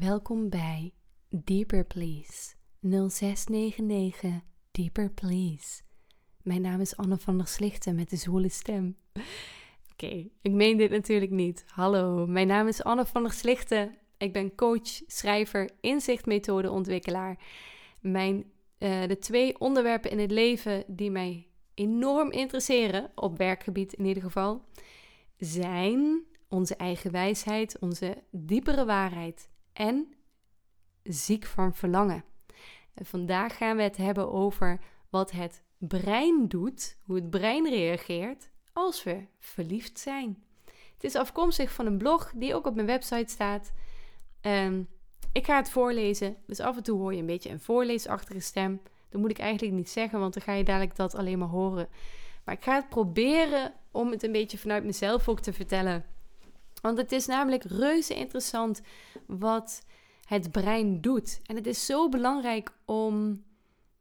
Welkom bij Deeper Please 0699 Deeper Please. Mijn naam is Anne van der Slichten met de zwoele stem. Oké, ik meen dit natuurlijk niet. Hallo, mijn naam is Anne van der Slichten. Ik ben coach, schrijver, inzichtmethodeontwikkelaar. Mijn, uh, de twee onderwerpen in het leven die mij enorm interesseren, op werkgebied in ieder geval, zijn onze eigen wijsheid, onze diepere waarheid en ziek van verlangen. En vandaag gaan we het hebben over wat het brein doet, hoe het brein reageert als we verliefd zijn. Het is afkomstig van een blog die ook op mijn website staat. Um, ik ga het voorlezen, dus af en toe hoor je een beetje een voorleesachtige stem. Dat moet ik eigenlijk niet zeggen, want dan ga je dadelijk dat alleen maar horen. Maar ik ga het proberen om het een beetje vanuit mezelf ook te vertellen. Want het is namelijk reuze interessant wat het brein doet. En het is zo belangrijk om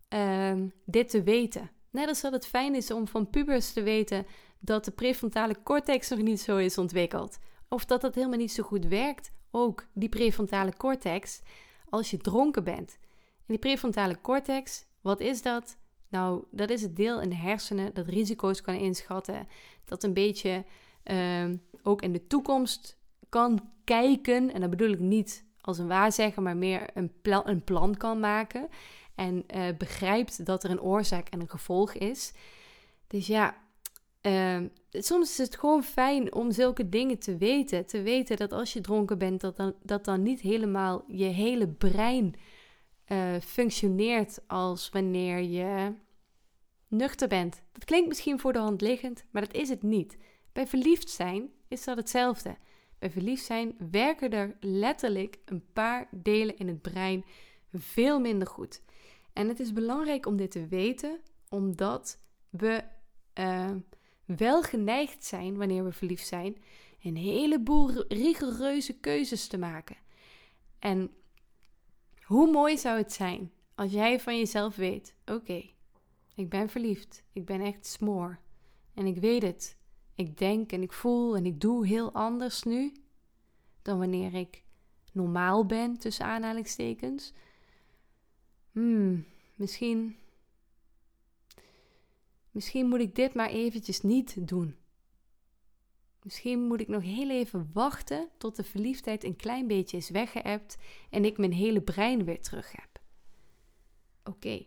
uh, dit te weten. Net als dat het fijn is om van pubers te weten dat de prefrontale cortex nog niet zo is ontwikkeld. Of dat dat helemaal niet zo goed werkt, ook die prefrontale cortex, als je dronken bent. En die prefrontale cortex, wat is dat? Nou, dat is het deel in de hersenen dat risico's kan inschatten. Dat een beetje uh, ook in de toekomst kan kijken. En dat bedoel ik niet als een waarzegger, maar meer een, plan, een plan kan maken. En uh, begrijpt dat er een oorzaak en een gevolg is. Dus ja, uh, soms is het gewoon fijn om zulke dingen te weten. Te weten dat als je dronken bent, dat dan, dat dan niet helemaal je hele brein uh, functioneert als wanneer je nuchter bent. Dat klinkt misschien voor de hand liggend, maar dat is het niet. Bij verliefd zijn is dat hetzelfde. Bij verliefd zijn werken er letterlijk een paar delen in het brein veel minder goed. En het is belangrijk om dit te weten, omdat we uh, wel geneigd zijn, wanneer we verliefd zijn, een heleboel rigoureuze keuzes te maken. En hoe mooi zou het zijn als jij van jezelf weet: oké, ik ben verliefd, ik ben echt smoor en ik weet het. Ik denk en ik voel en ik doe heel anders nu dan wanneer ik normaal ben, tussen aanhalingstekens. Hmm, misschien. Misschien moet ik dit maar eventjes niet doen. Misschien moet ik nog heel even wachten tot de verliefdheid een klein beetje is weggeëpt en ik mijn hele brein weer terug heb. Oké,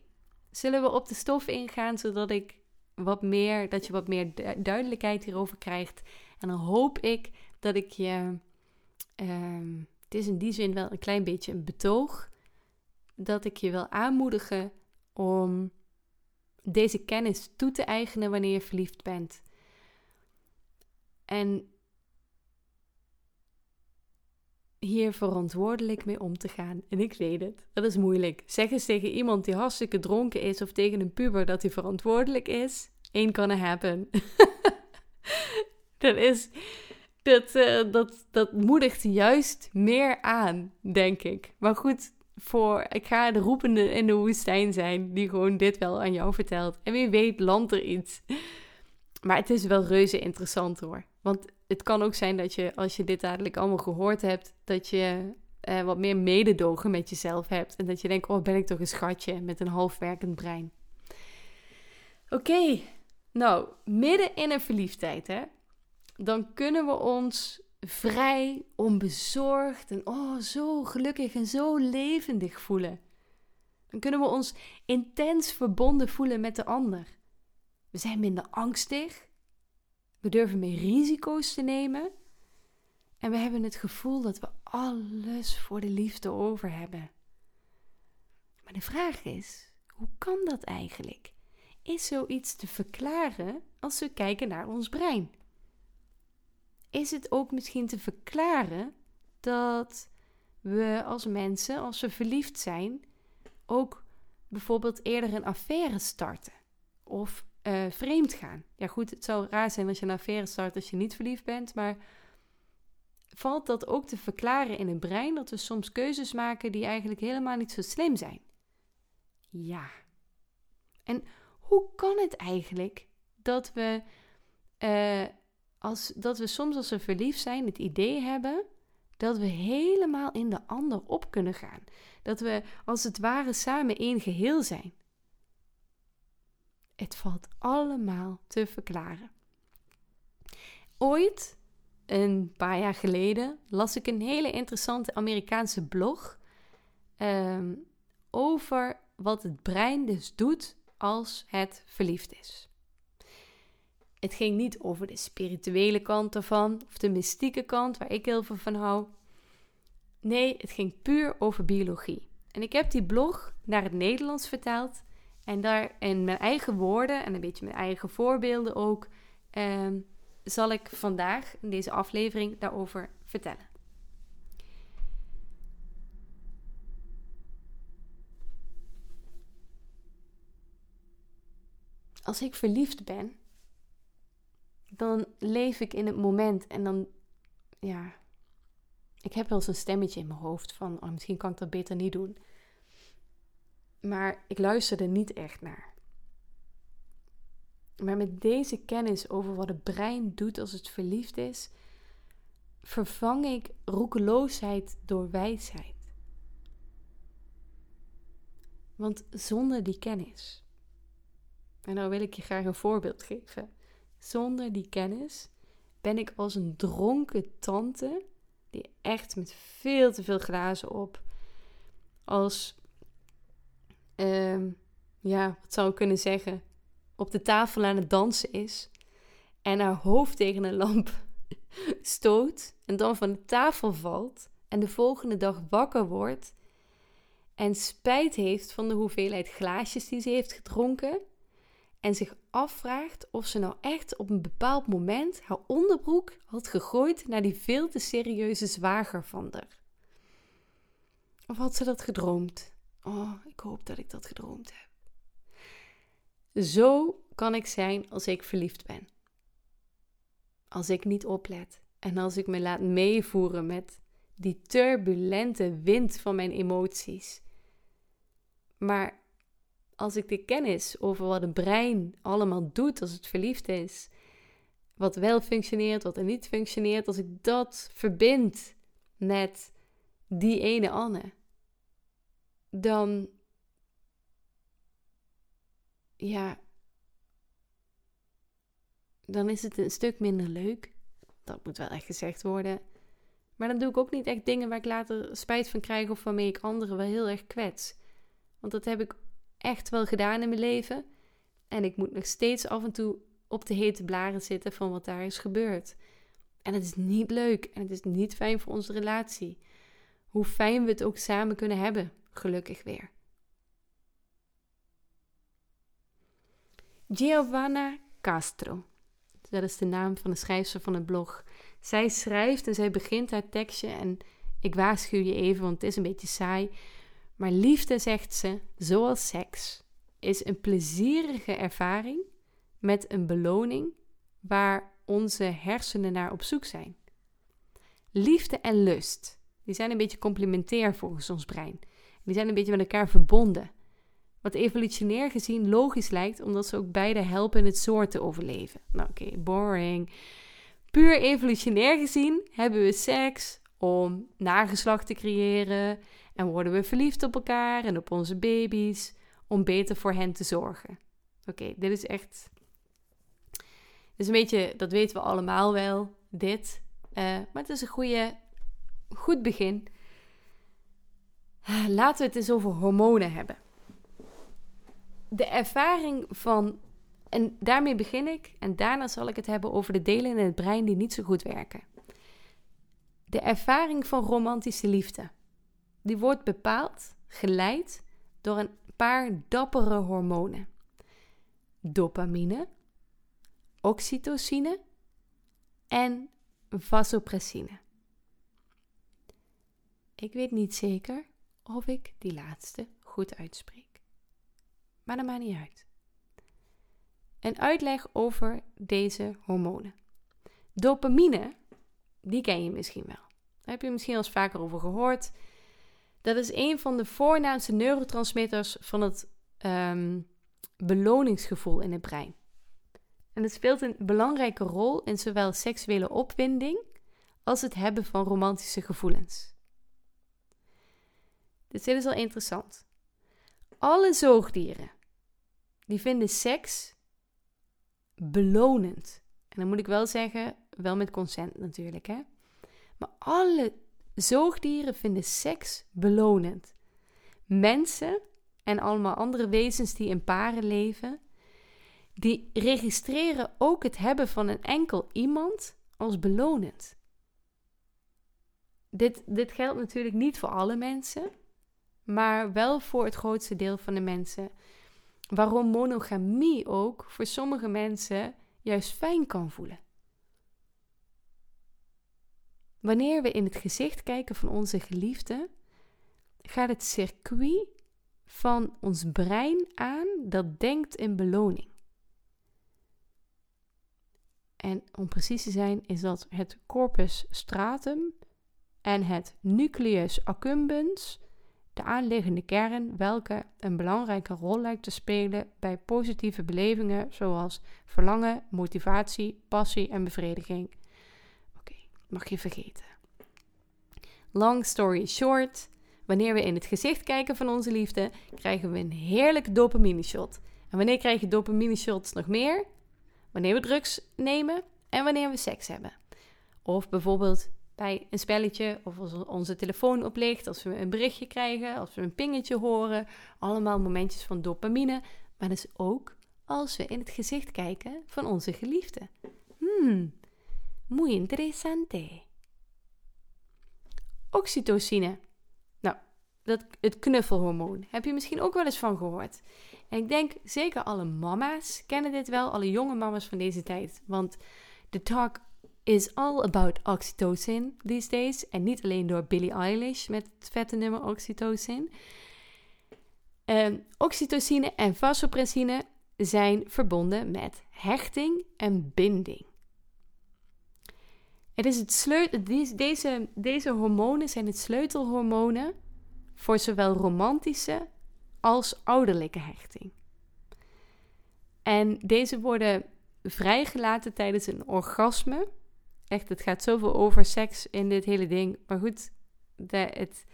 zullen we op de stof ingaan zodat ik wat meer, dat je wat meer duidelijkheid hierover krijgt. En dan hoop ik dat ik je, um, het is in die zin wel een klein beetje een betoog, dat ik je wil aanmoedigen om deze kennis toe te eigenen wanneer je verliefd bent. En hier verantwoordelijk mee om te gaan. En ik weet het, dat is moeilijk. Zeg eens tegen iemand die hartstikke dronken is of tegen een puber dat hij verantwoordelijk is. Ain't gonna happen. dat is. Dat, uh, dat, dat moedigt juist meer aan, denk ik. Maar goed, voor, ik ga de roepende in de woestijn zijn die gewoon dit wel aan jou vertelt. En wie weet landt er iets. Maar het is wel reuze interessant hoor. Want het kan ook zijn dat je, als je dit dadelijk allemaal gehoord hebt, dat je uh, wat meer mededogen met jezelf hebt. En dat je denkt, oh ben ik toch een schatje met een halfwerkend brein. Oké, nou, midden in een verliefdheid, hè, dan kunnen we ons vrij, onbezorgd en oh, zo gelukkig en zo levendig voelen. Dan kunnen we ons intens verbonden voelen met de ander. We zijn minder angstig. We durven meer risico's te nemen. En we hebben het gevoel dat we alles voor de liefde over hebben. Maar de vraag is: hoe kan dat eigenlijk? Is zoiets te verklaren als we kijken naar ons brein? Is het ook misschien te verklaren dat we als mensen, als we verliefd zijn, ook bijvoorbeeld eerder een affaire starten? Of uh, vreemd gaan. Ja, goed, het zou raar zijn als je een affaire start als je niet verliefd bent, maar valt dat ook te verklaren in het brein dat we soms keuzes maken die eigenlijk helemaal niet zo slim zijn? Ja. En hoe kan het eigenlijk dat we, uh, als, dat we soms als we verliefd zijn het idee hebben Dat we helemaal in de ander op kunnen gaan. Dat we als het ware samen één geheel zijn. Het valt allemaal te verklaren. Ooit, een paar jaar geleden, las ik een hele interessante Amerikaanse blog ehm, over wat het brein dus doet als het verliefd is. Het ging niet over de spirituele kant ervan of de mystieke kant waar ik heel veel van hou. Nee, het ging puur over biologie. En ik heb die blog naar het Nederlands vertaald en daar in mijn eigen woorden en een beetje mijn eigen voorbeelden ook, ehm, zal ik vandaag in deze aflevering daarover vertellen. Als ik verliefd ben, dan leef ik in het moment en dan, ja, ik heb wel een stemmetje in mijn hoofd van, oh, misschien kan ik dat beter niet doen. Maar ik luister er niet echt naar. Maar met deze kennis over wat het brein doet als het verliefd is, vervang ik roekeloosheid door wijsheid. Want zonder die kennis, en nou wil ik je graag een voorbeeld geven. Zonder die kennis ben ik als een dronken tante, die echt met veel te veel glazen op, als, uh, ja, wat zou ik kunnen zeggen, op de tafel aan het dansen is en haar hoofd tegen een lamp stoot en dan van de tafel valt en de volgende dag wakker wordt en spijt heeft van de hoeveelheid glaasjes die ze heeft gedronken en zich afvraagt of ze nou echt op een bepaald moment haar onderbroek had gegooid naar die veel te serieuze zwager van haar. Of had ze dat gedroomd? Oh, ik hoop dat ik dat gedroomd heb. Zo kan ik zijn als ik verliefd ben. Als ik niet oplet en als ik me laat meevoeren met die turbulente wind van mijn emoties. Maar als ik de kennis over wat het brein allemaal doet als het verliefd is, wat wel functioneert, wat er niet functioneert, als ik dat verbind met die ene Anne, dan ja, dan is het een stuk minder leuk. Dat moet wel echt gezegd worden. Maar dan doe ik ook niet echt dingen waar ik later spijt van krijg of waarmee ik anderen wel heel erg kwets. Want dat heb ik echt wel gedaan in mijn leven. En ik moet nog steeds af en toe op de hete blaren zitten van wat daar is gebeurd. En het is niet leuk en het is niet fijn voor onze relatie. Hoe fijn we het ook samen kunnen hebben, gelukkig weer. Giovanna Castro. Dat is de naam van de schrijfster van het blog. Zij schrijft en zij begint haar tekstje en ik waarschuw je even, want het is een beetje saai. Maar liefde, zegt ze, zoals seks, is een plezierige ervaring met een beloning waar onze hersenen naar op zoek zijn. Liefde en lust, die zijn een beetje complementair volgens ons brein. Die zijn een beetje met elkaar verbonden. Wat evolutionair gezien logisch lijkt, omdat ze ook beide helpen het soort te overleven. Nou, oké, boring. Puur evolutionair gezien hebben we seks om nageslacht te creëren en worden we verliefd op elkaar en op onze baby's om beter voor hen te zorgen. Oké, dit is echt. Dus een beetje, dat weten we allemaal wel, dit. Uh, maar het is een goede, goed begin. Laten we het eens over hormonen hebben de ervaring van. En daarmee begin ik. En daarna zal ik het hebben over de delen in het brein die niet zo goed werken. De ervaring van romantische liefde. Die wordt bepaald, geleid door een paar dappere hormonen: dopamine, oxytocine en vasopressine. Ik weet niet zeker of ik die laatste goed uitspreek maar dat maakt niet uit. Een uitleg over deze hormonen. Dopamine, die ken je misschien wel. Daar heb je misschien al eens vaker over gehoord. Dat is een van de voornaamste neurotransmitters van het um, beloningsgevoel in het brein. En het speelt een belangrijke rol in zowel seksuele opwinding als het hebben van romantische gevoelens. Dit is al interessant. Alle zoogdieren die vinden seks belonend. En dan moet ik wel zeggen, wel met consent natuurlijk, hè. Maar alle zoogdieren vinden seks belonend. Mensen en allemaal andere wezens die in paren leven, die registreren ook het hebben van een enkel iemand als belonend. Dit, dit geldt natuurlijk niet voor alle mensen, maar wel voor het grootste deel van de mensen. Waarom monogamie ook voor sommige mensen juist fijn kan voelen. Wanneer we in het gezicht kijken van onze geliefde, gaat het circuit van ons brein aan dat denkt in beloning. En om precies te zijn is dat het corpus stratum en het nucleus accumbens, de aanliggende kern, welke een belangrijke rol lijkt te spelen bij positieve belevingen zoals verlangen, motivatie, passie en bevrediging. Oké, mag je vergeten. Long story short, wanneer we in het gezicht kijken van onze liefde, krijgen we een heerlijk dopamine shot. En wanneer krijg je dopamine shots nog meer? Wanneer we drugs nemen en wanneer we seks hebben. Of bijvoorbeeld bij een spelletje of als onze telefoon oplicht, als we een berichtje krijgen, als we een pingetje horen. Allemaal momentjes van dopamine. Maar dus ook als we in het gezicht kijken van onze geliefde. Hmm, muy interessante. Oxytocine. Nou, dat, het knuffelhormoon. Heb je misschien ook wel eens van gehoord. En ik denk zeker alle mama's kennen dit wel, alle jonge mama's van deze tijd. Want de talk is all about oxytocin these days. En niet alleen door Billie Eilish met het vette nummer oxytocin. Um, oxytocine en vasopressine zijn verbonden met hechting en binding. Het is het sleutel, deze, deze hormonen zijn het sleutelhormonen voor zowel romantische als ouderlijke hechting. En deze worden vrijgelaten tijdens een orgasme Echt, het gaat zoveel over seks in dit hele ding. Maar goed, het,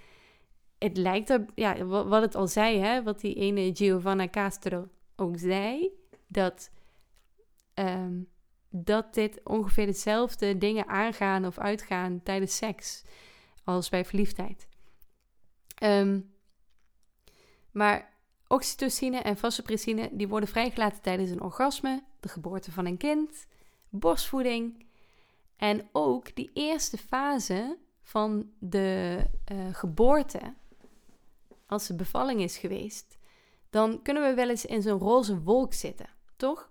het lijkt er, ja, wat het al zei, hè, wat die ene Giovanna Castro ook zei, dat, um, dat dit ongeveer dezelfde dingen aangaan of uitgaan tijdens seks als bij verliefdheid. Um, maar oxytocine en vasopressine die worden vrijgelaten tijdens een orgasme, de geboorte van een kind, borstvoeding en ook die eerste fase van de uh, geboorte, als de bevalling is geweest, dan kunnen we wel eens in zo'n roze wolk zitten, toch?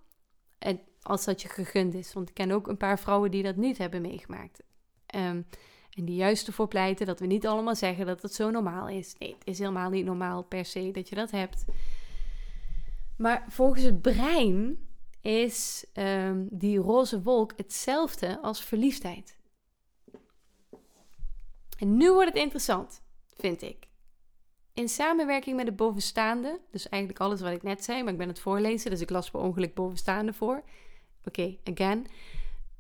En als dat je gegund is, want ik ken ook een paar vrouwen die dat niet hebben meegemaakt. Um, en die juist ervoor pleiten dat we niet allemaal zeggen dat het zo normaal is. Nee, het is helemaal niet normaal per se dat je dat hebt. Maar volgens het brein is um, die roze wolk hetzelfde als verliefdheid. En nu wordt het interessant, vind ik. In samenwerking met de bovenstaande, dus eigenlijk alles wat ik net zei, maar ik ben het voorlezen, dus ik las per ongeluk bovenstaande voor. Oké, again.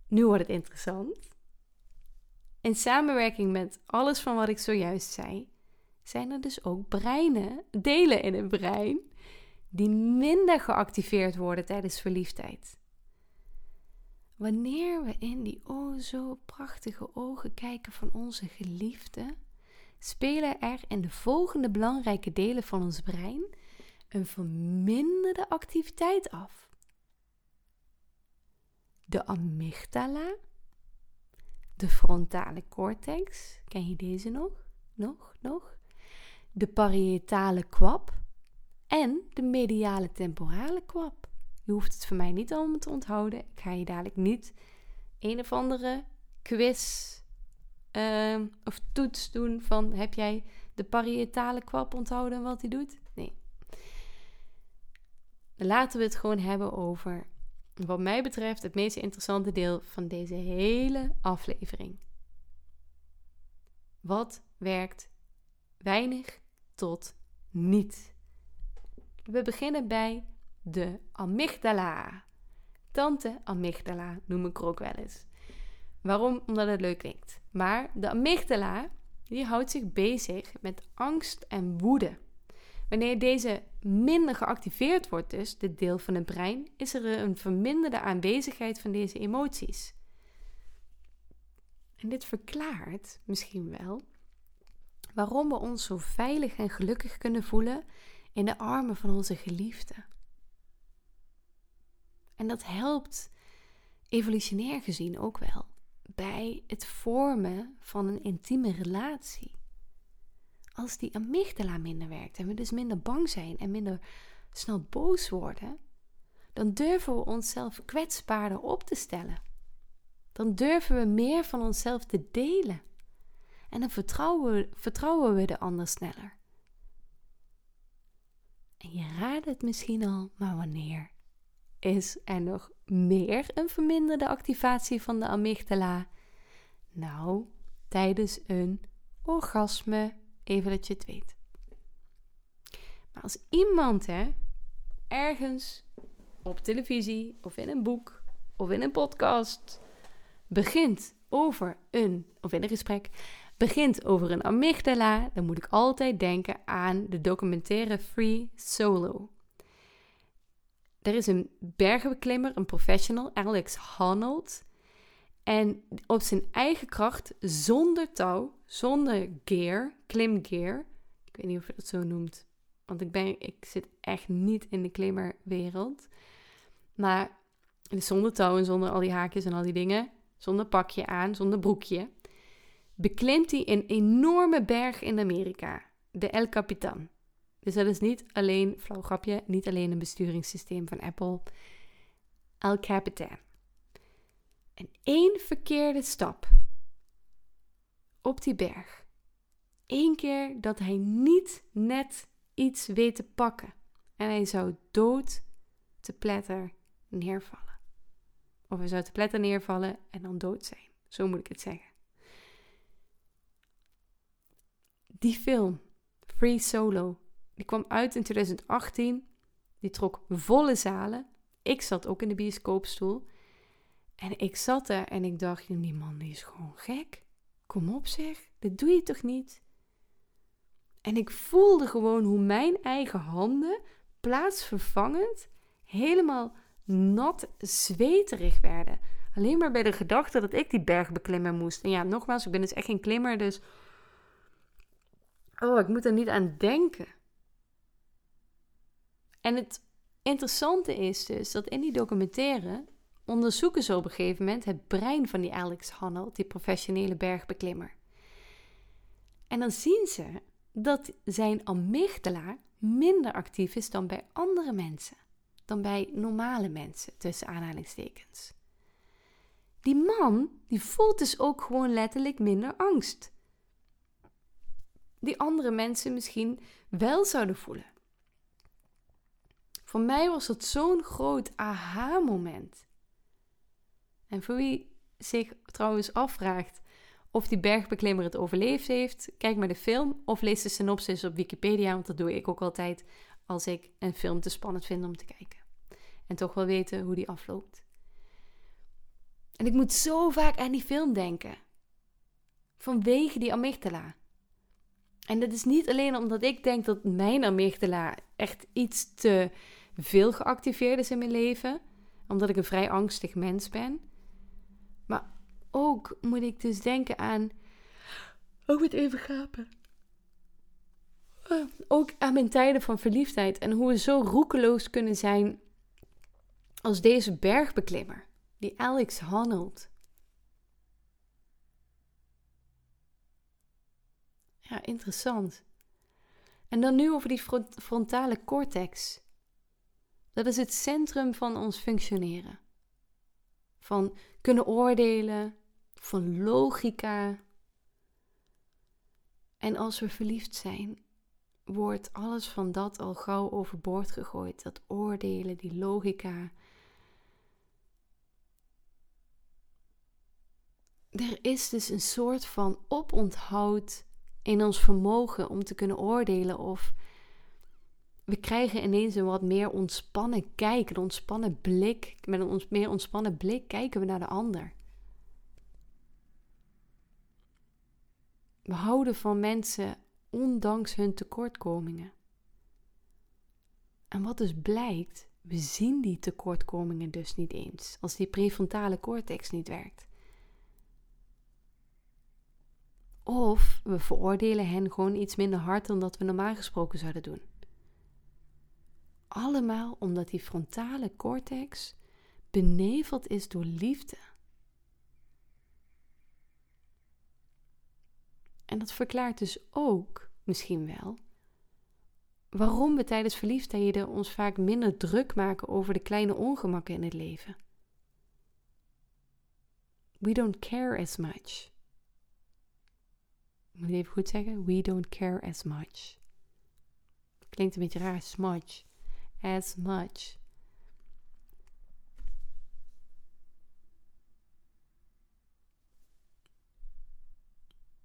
Nu wordt het interessant. In samenwerking met alles van wat ik zojuist zei, zijn er dus ook breinen, delen in het brein, die minder geactiveerd worden tijdens verliefdheid. Wanneer we in die oh zo prachtige ogen kijken van onze geliefde, spelen er in de volgende belangrijke delen van ons brein een verminderde activiteit af. De amygdala, de frontale cortex, ken je deze nog? Nog, nog? De parietale kwab en de mediale temporale kwab. Je hoeft het voor mij niet allemaal te onthouden. Ik ga je dadelijk niet een of andere quiz uh, of toets doen van heb jij de parietale kwab onthouden en wat hij doet? Nee. Laten we het gewoon hebben over, wat mij betreft, het meest interessante deel van deze hele aflevering. Wat werkt weinig tot niet? We beginnen bij de amygdala. Tante amygdala noem ik er ook wel eens. Waarom? Omdat het leuk klinkt. Maar de amygdala, die houdt zich bezig met angst en woede. Wanneer deze minder geactiveerd wordt, dus dit deel van het brein, is er een verminderde aanwezigheid van deze emoties. En dit verklaart misschien wel waarom we ons zo veilig en gelukkig kunnen voelen in de armen van onze geliefde. En dat helpt evolutionair gezien ook wel bij het vormen van een intieme relatie. Als die amygdala minder werkt en we dus minder bang zijn en minder snel boos worden, dan durven we onszelf kwetsbaarder op te stellen. Dan durven we meer van onszelf te delen. En dan vertrouwen we, vertrouwen we de ander sneller. En je raadt het misschien al, maar wanneer is er nog meer een verminderde activatie van de amygdala? Nou, tijdens een orgasme, even dat je het weet. Maar als iemand hè, ergens op televisie of in een boek of in een podcast begint over een, of in een gesprek, begint over een amygdala, dan moet ik altijd denken aan de documentaire Free Solo. Er is een bergenbeklimmer, een professional, Alex Honnold. En op zijn eigen kracht, zonder touw, zonder gear, klimgear. Ik weet niet of je dat zo noemt. Want ik, ben, ik zit echt niet in de klimmerwereld. Maar zonder touw en zonder al die haakjes en al die dingen. Zonder pakje aan, zonder broekje. Beklimt hij een enorme berg in Amerika. De El Capitan. Dus dat is niet alleen, flauw grapje, niet alleen een besturingssysteem van Apple. El Capitan. En één verkeerde stap op die berg. Eén keer dat hij niet net iets weet te pakken. En hij zou dood te pletter neervallen. Of hij zou te pletter neervallen en dan dood zijn. Zo moet ik het zeggen. Die film, Free Solo, die kwam uit in 2018. Die trok volle zalen. Ik zat ook in de bioscoopstoel. En ik zat daar en ik dacht, die man is gewoon gek. Kom op zeg, dit doe je toch niet? En ik voelde gewoon hoe mijn eigen handen plaatsvervangend helemaal nat zweterig werden. Alleen maar bij de gedachte dat ik die berg beklimmen moest. En ja, nogmaals, ik ben dus echt geen klimmer, dus... Oh, ik moet er niet aan denken. En het interessante is dus dat in die documentaire onderzoeken ze op een gegeven moment het brein van die Alex Honnold, die professionele bergbeklimmer. En dan zien ze dat zijn amygdala minder actief is dan bij andere mensen, dan bij normale mensen, tussen aanhalingstekens. Die man, die voelt dus ook gewoon letterlijk minder angst. Die andere mensen misschien wel zouden voelen. Voor mij was het zo'n groot aha-moment. En voor wie zich trouwens afvraagt of die bergbeklimmer het overleefd heeft, kijk maar de film of lees de synopsis op Wikipedia, want dat doe ik ook altijd als ik een film te spannend vind om te kijken. En toch wel weten hoe die afloopt. En ik moet zo vaak aan die film denken. Vanwege die amygdala. En dat is niet alleen omdat ik denk dat mijn amygdala echt iets te veel geactiveerd is in mijn leven, omdat ik een vrij angstig mens ben. Maar ook moet ik dus denken aan. Oh, het even gapen. Uh, ook aan mijn tijden van verliefdheid en hoe we zo roekeloos kunnen zijn als deze bergbeklimmer, die Alex Honnold. Ja, interessant. En dan nu over die frontale cortex. Dat is het centrum van ons functioneren. Van kunnen oordelen, van logica. En als we verliefd zijn, wordt alles van dat al gauw overboord gegooid. Dat oordelen, die logica. Er is dus een soort van oponthoud in ons vermogen om te kunnen oordelen of we krijgen ineens een wat meer ontspannen kijk, een ontspannen blik. Met een ons, meer ontspannen blik kijken we naar de ander. We houden van mensen ondanks hun tekortkomingen. En wat dus blijkt, we zien die tekortkomingen dus niet eens als die prefrontale cortex niet werkt. Of we veroordelen hen gewoon iets minder hard dan dat we normaal gesproken zouden doen. Allemaal omdat die frontale cortex beneveld is door liefde. En dat verklaart dus ook, misschien wel, waarom we tijdens verliefdheden ons vaak minder druk maken over de kleine ongemakken in het leven. We don't care as much. Moet ik even goed zeggen? We don't care as much. Klinkt een beetje raar, smudge. As much.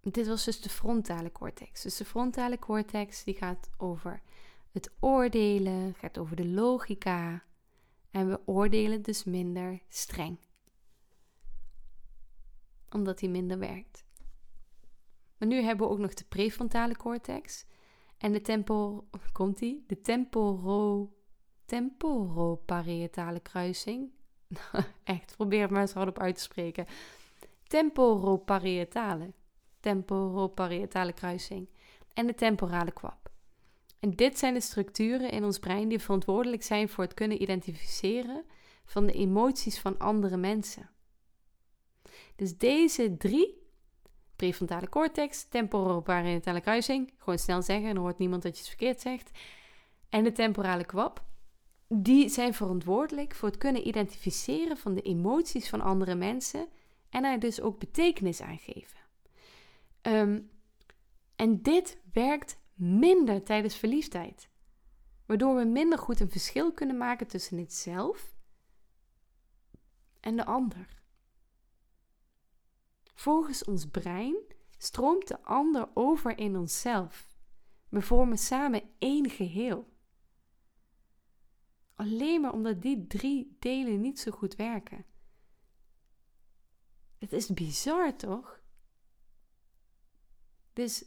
Dit was dus de frontale cortex. Dus de frontale cortex die gaat over het oordelen, gaat over de logica. En we oordelen dus minder streng. Omdat die minder werkt. Maar nu hebben we ook nog de prefrontale cortex. En de tempo, komt die? De temporo, temporoparietale kruising. Echt, probeer het maar eens hardop uit te spreken. Temporoparietale temporoparietale kruising en de temporale kwap. En dit zijn de structuren in ons brein die verantwoordelijk zijn voor het kunnen identificeren van de emoties van andere mensen. Dus deze drie, prefrontale cortex, temporoparietale kruising, gewoon snel zeggen, dan hoort niemand dat je het verkeerd zegt, en de temporale kwap, die zijn verantwoordelijk voor het kunnen identificeren van de emoties van andere mensen en daar dus ook betekenis aan geven. Ehm, en dit werkt minder tijdens verliefdheid. Waardoor we minder goed een verschil kunnen maken tussen het zelf en de ander. Volgens ons brein stroomt de ander over in onszelf. We vormen samen één geheel. Alleen maar omdat die drie delen niet zo goed werken. Het is bizar toch? Dus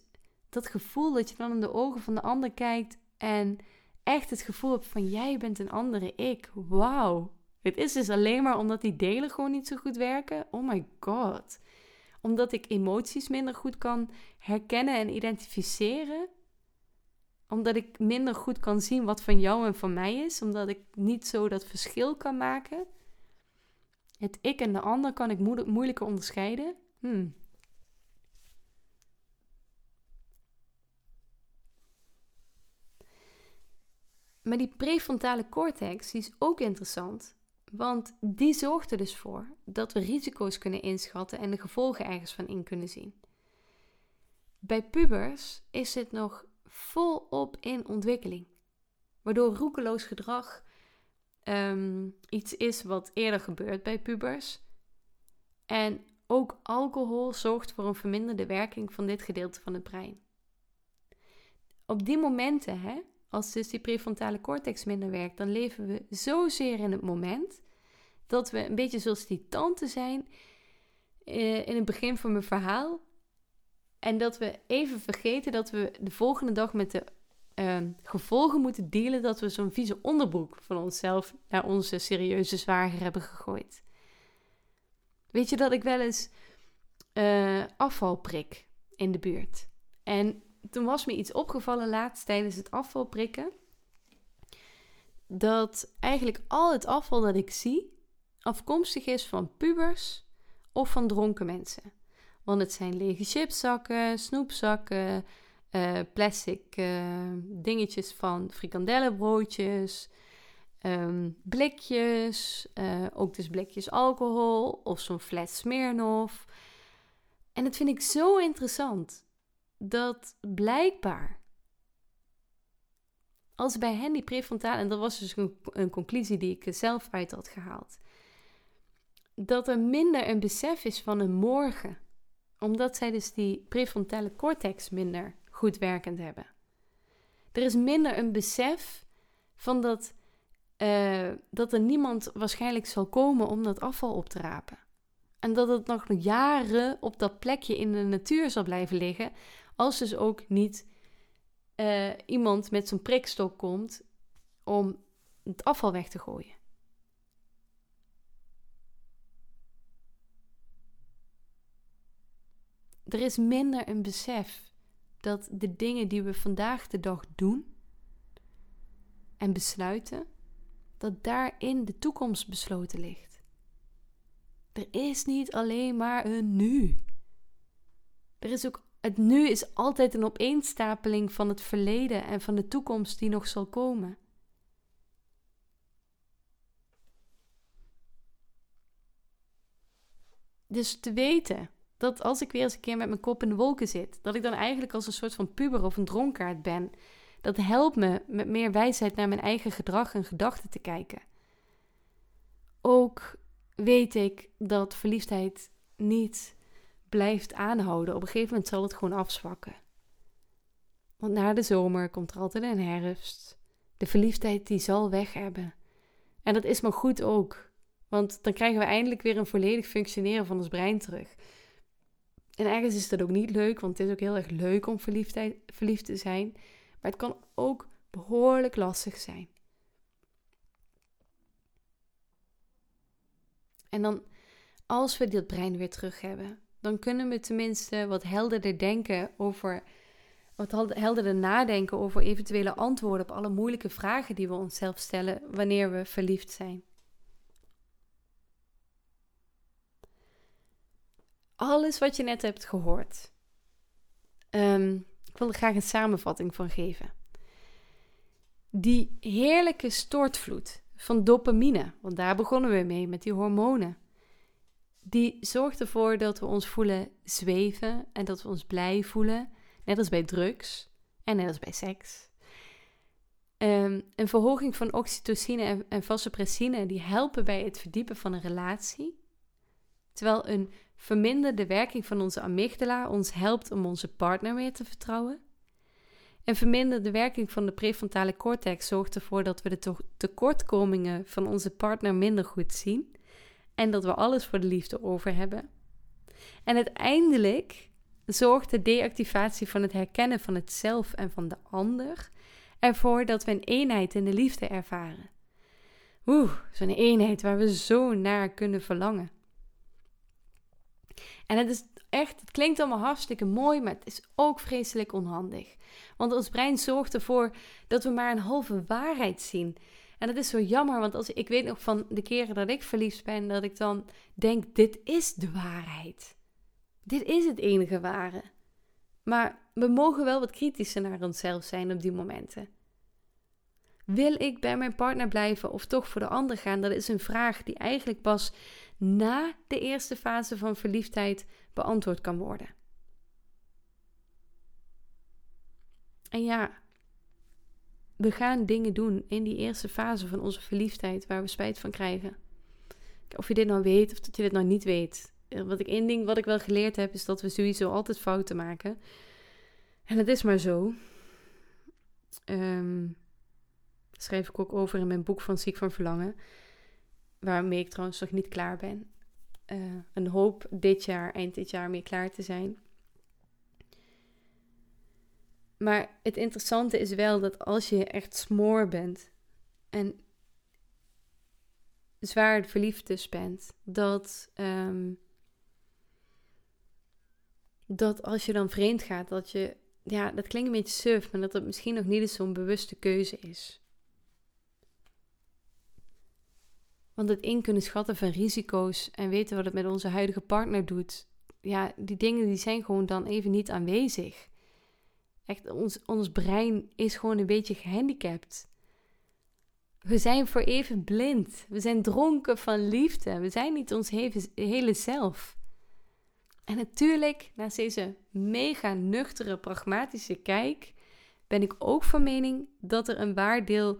dat gevoel dat je dan in de ogen van de ander kijkt en echt het gevoel hebt van jij bent een andere ik. Wauw. Het is dus alleen maar omdat die delen gewoon niet zo goed werken. Oh my god. Omdat ik emoties minder goed kan herkennen en identificeren. Omdat ik minder goed kan zien wat van jou en van mij is. Omdat ik niet zo dat verschil kan maken. Het ik en de ander kan ik moeilijker onderscheiden. Hmm. Maar die prefrontale cortex die is ook interessant, want die zorgt er dus voor dat we risico's kunnen inschatten en de gevolgen ergens van in kunnen zien. Bij pubers is dit nog volop in ontwikkeling, waardoor roekeloos gedrag ehm, iets is wat eerder gebeurt bij pubers. En ook alcohol zorgt voor een verminderde werking van dit gedeelte van het brein. Op die momenten hè, als dus die prefrontale cortex minder werkt, dan leven we zozeer in het moment dat we een beetje zoals die tante zijn eh, in het begin van mijn verhaal. En dat we even vergeten dat we de volgende dag met de ehm, gevolgen moeten dealen dat we zo'n vieze onderbroek van onszelf naar onze serieuze zwager hebben gegooid. Weet je dat ik wel eens uh, afval prik in de buurt? En toen was me iets opgevallen laatst tijdens het afvalprikken. Dat eigenlijk al het afval dat ik zie afkomstig is van pubers of van dronken mensen. Want het zijn lege chipszakken, snoepzakken, uh, plastic uh, dingetjes van frikandellenbroodjes, um, blikjes, uh, ook dus blikjes alcohol of zo'n fles Smirnoff. En dat vind ik zo interessant dat blijkbaar als bij hen die prefrontale, en dat was dus een, een, conclusie die ik zelf uit had gehaald, dat er minder een besef is van een morgen, omdat zij dus die prefrontale cortex minder goed werkend hebben. Er is minder een besef van dat, uh, dat er niemand waarschijnlijk zal komen om dat afval op te rapen. En dat het nog jaren op dat plekje in de natuur zal blijven liggen. Als dus ook niet uh, iemand met zo'n prikstok komt om het afval weg te gooien. Er is minder een besef dat de dingen die we vandaag de dag doen en besluiten, dat daarin de toekomst besloten ligt. Er is niet alleen maar een nu. Er is ook, het nu is altijd een opeenstapeling van het verleden en van de toekomst die nog zal komen. Dus te weten dat als ik weer eens een keer met mijn kop in de wolken zit, dat ik dan eigenlijk als een soort van puber of een dronkaard ben. Dat helpt me met meer wijsheid naar mijn eigen gedrag en gedachten te kijken. Ook weet ik dat verliefdheid niet blijft aanhouden. Op een gegeven moment zal het gewoon afzwakken. Want na de zomer komt er altijd een herfst. De verliefdheid die zal weg hebben. En dat is maar goed ook. Want dan krijgen we eindelijk weer een volledig functioneren van ons brein terug. En ergens is dat ook niet leuk, want het is ook heel erg leuk om verliefd te zijn. Maar het kan ook behoorlijk lastig zijn. En dan, als we dit brein weer terug hebben, dan kunnen we tenminste wat helderder denken over, wat helderder nadenken over eventuele antwoorden op alle moeilijke vragen die we onszelf stellen wanneer we verliefd zijn. alles wat je net hebt gehoord. Ehm, ik wil er graag een samenvatting van geven. Die heerlijke stortvloed van dopamine, want daar begonnen we mee met die hormonen. Die zorgt ervoor dat we ons voelen zweven en dat we ons blij voelen, net als bij drugs en net als bij seks. Um, een verhoging van oxytocine en, vasopressine die helpen bij het verdiepen van een relatie. Terwijl een verminderde werking van onze amygdala ons helpt om onze partner meer te vertrouwen. En verminderde werking van de prefrontale cortex zorgt ervoor dat we de tekortkomingen van onze partner minder goed zien en dat we alles voor de liefde over hebben. En uiteindelijk zorgt de deactivatie van het herkennen van het zelf en van de ander ervoor dat we een eenheid in de liefde ervaren. Oeh, zo'n eenheid waar we zo naar kunnen verlangen. En het is echt, het klinkt allemaal hartstikke mooi, maar het is ook vreselijk onhandig. Want ons brein zorgt ervoor dat we maar een halve waarheid zien. En dat is zo jammer, want als, ik weet nog van de keren dat ik verliefd ben, dat ik dan denk, dit is de waarheid. Dit is het enige ware. Maar we mogen wel wat kritischer naar onszelf zijn op die momenten. Wil ik bij mijn partner blijven of toch voor de ander gaan? Dat is een vraag die eigenlijk pas na de eerste fase van verliefdheid beantwoord kan worden. En ja, we gaan dingen doen in die eerste fase van onze verliefdheid waar we spijt van krijgen. Of je dit nou weet of dat je dit nou niet weet. Wat ik één ding wat ik wel geleerd heb is dat we sowieso altijd fouten maken. En het is maar zo. Um, schrijf ik ook over in mijn boek van Ziek van Verlangen waarmee ik trouwens nog niet klaar ben. Uh, een hoop dit jaar, eind dit jaar, mee klaar te zijn. Maar het interessante is wel dat als je echt smoor bent en zwaar verliefd dus bent, dat, um, dat als je dan vreemd gaat, dat je, ja, dat klinkt een beetje suf, maar dat het misschien nog niet eens zo'n bewuste keuze is. Want het in kunnen schatten van risico's en weten wat het met onze huidige partner doet, ja, die dingen die zijn gewoon dan even niet aanwezig. Echt, ons, ons brein is gewoon een beetje gehandicapt. We zijn voor even blind. We zijn dronken van liefde. We zijn niet ons hele zelf. En natuurlijk, naast deze mega nuchtere, pragmatische kijk, ben ik ook van mening dat er een waar deel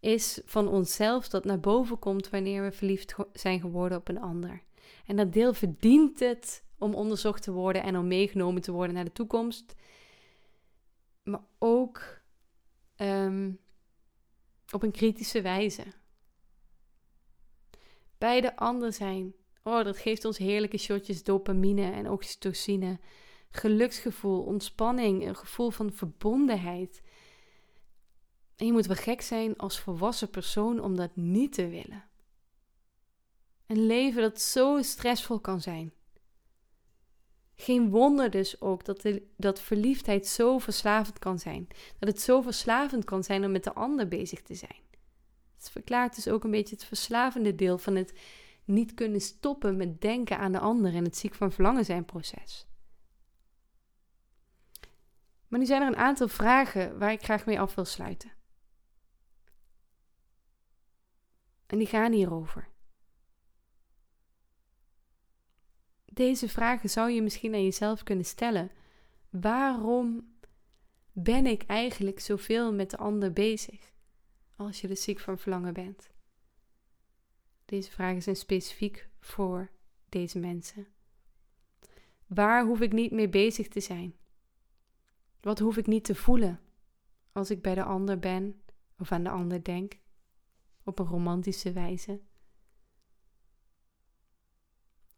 is van onszelf dat naar boven komt wanneer we verliefd zijn geworden op een ander. En dat deel verdient het om onderzocht te worden en om meegenomen te worden naar de toekomst. Maar ook um, op een kritische wijze. Bij de ander zijn Oh, dat geeft ons heerlijke shotjes dopamine en oxytocine. Geluksgevoel, ontspanning, een gevoel van verbondenheid. En je moet wel gek zijn als volwassen persoon om dat niet te willen. Een leven dat zo stressvol kan zijn. Geen wonder dus ook dat, dat verliefdheid zo verslavend kan zijn. Dat het zo verslavend kan zijn om met de ander bezig te zijn. Het verklaart dus ook een beetje het verslavende deel van het niet kunnen stoppen met denken aan de ander en het ziek van verlangen zijn proces. Maar nu zijn er een aantal vragen waar ik graag mee af wil sluiten. En die gaan hierover. Deze vragen zou je misschien aan jezelf kunnen stellen. Waarom ben ik eigenlijk zoveel met de ander bezig als je dus ziek van verlangen bent? Deze vragen zijn specifiek voor deze mensen. Waar hoef ik niet mee bezig te zijn? Wat hoef ik niet te voelen als ik bij de ander ben of aan de ander denk op een romantische wijze?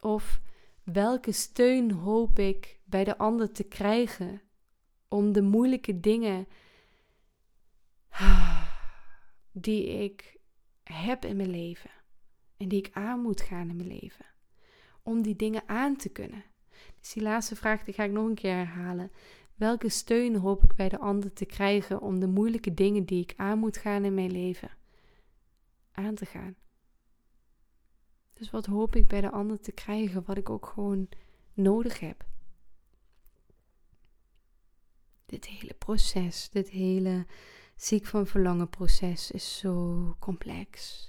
Of welke steun hoop ik bij de ander te krijgen om de moeilijke dingen die ik heb in mijn leven en die ik aan moet gaan in mijn leven, om die dingen aan te kunnen? Dus die laatste vraag die ga ik nog een keer herhalen. Welke steun hoop ik bij de ander te krijgen om de moeilijke dingen die ik aan moet gaan in mijn leven aan te gaan? Dus wat hoop ik bij de ander te krijgen, wat ik ook gewoon nodig heb? Dit hele proces, dit hele ziek van verlangen proces is zo complex.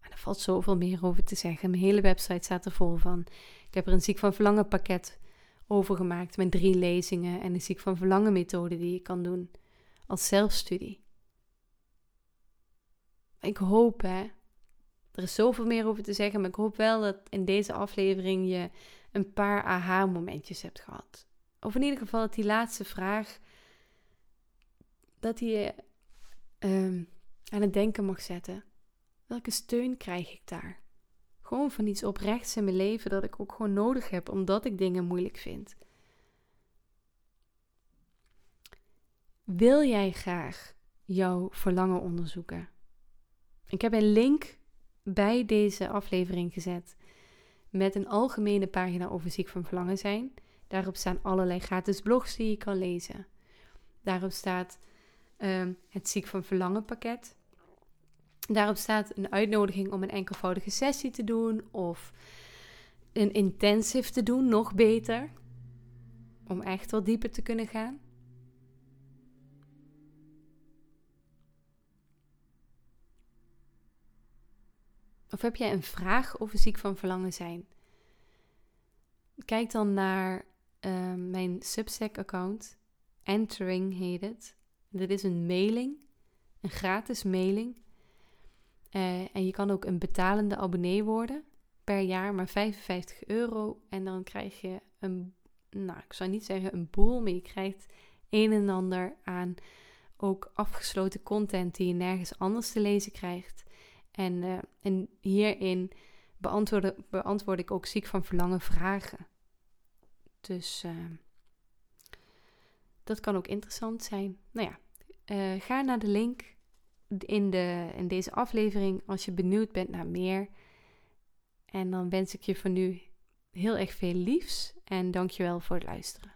Er valt zoveel meer over te zeggen. Mijn hele website staat er vol van. Ik heb er een ziek van verlangen pakket over gemaakt met drie lezingen en een ziek van verlangen methode die je kan doen als zelfstudie. Ik hoop, hè, er is zoveel meer over te zeggen, maar ik hoop wel dat in deze aflevering je een paar aha-momentjes hebt gehad. Of in ieder geval dat die laatste vraag, dat die je um, aan het denken mag zetten. Welke steun krijg ik daar? Gewoon van iets oprechts in mijn leven dat ik ook gewoon nodig heb, omdat ik dingen moeilijk vind. Wil jij graag jouw verlangen onderzoeken? Ik heb een link bij deze aflevering gezet met een algemene pagina over ziek van verlangen zijn. Daarop staan allerlei gratis blogs die je kan lezen. Daarop staat ehm, het ziek van verlangen pakket. Daarop staat een uitnodiging om een enkelvoudige sessie te doen of een intensive te doen, nog beter. Om echt wat dieper te kunnen gaan. Of heb jij een vraag over ziek van verlangen zijn? Kijk dan naar uh, mijn Substack-account. Entering heet het. Dit is een mailing, een gratis mailing. Uh, en je kan ook een betalende abonnee worden. Per jaar maar 55 euro. En dan krijg je een, nou ik zou niet zeggen een boel, maar je krijgt een en ander aan ook afgesloten content die je nergens anders te lezen krijgt. En, uh, en hierin beantwoord, beantwoord ik ook ziek van verlangen vragen. Dus uh, dat kan ook interessant zijn. Nou ja, uh, ga naar de link in, de, in deze aflevering als je benieuwd bent naar meer. En dan wens ik je voor nu heel erg veel liefs en dankjewel voor het luisteren.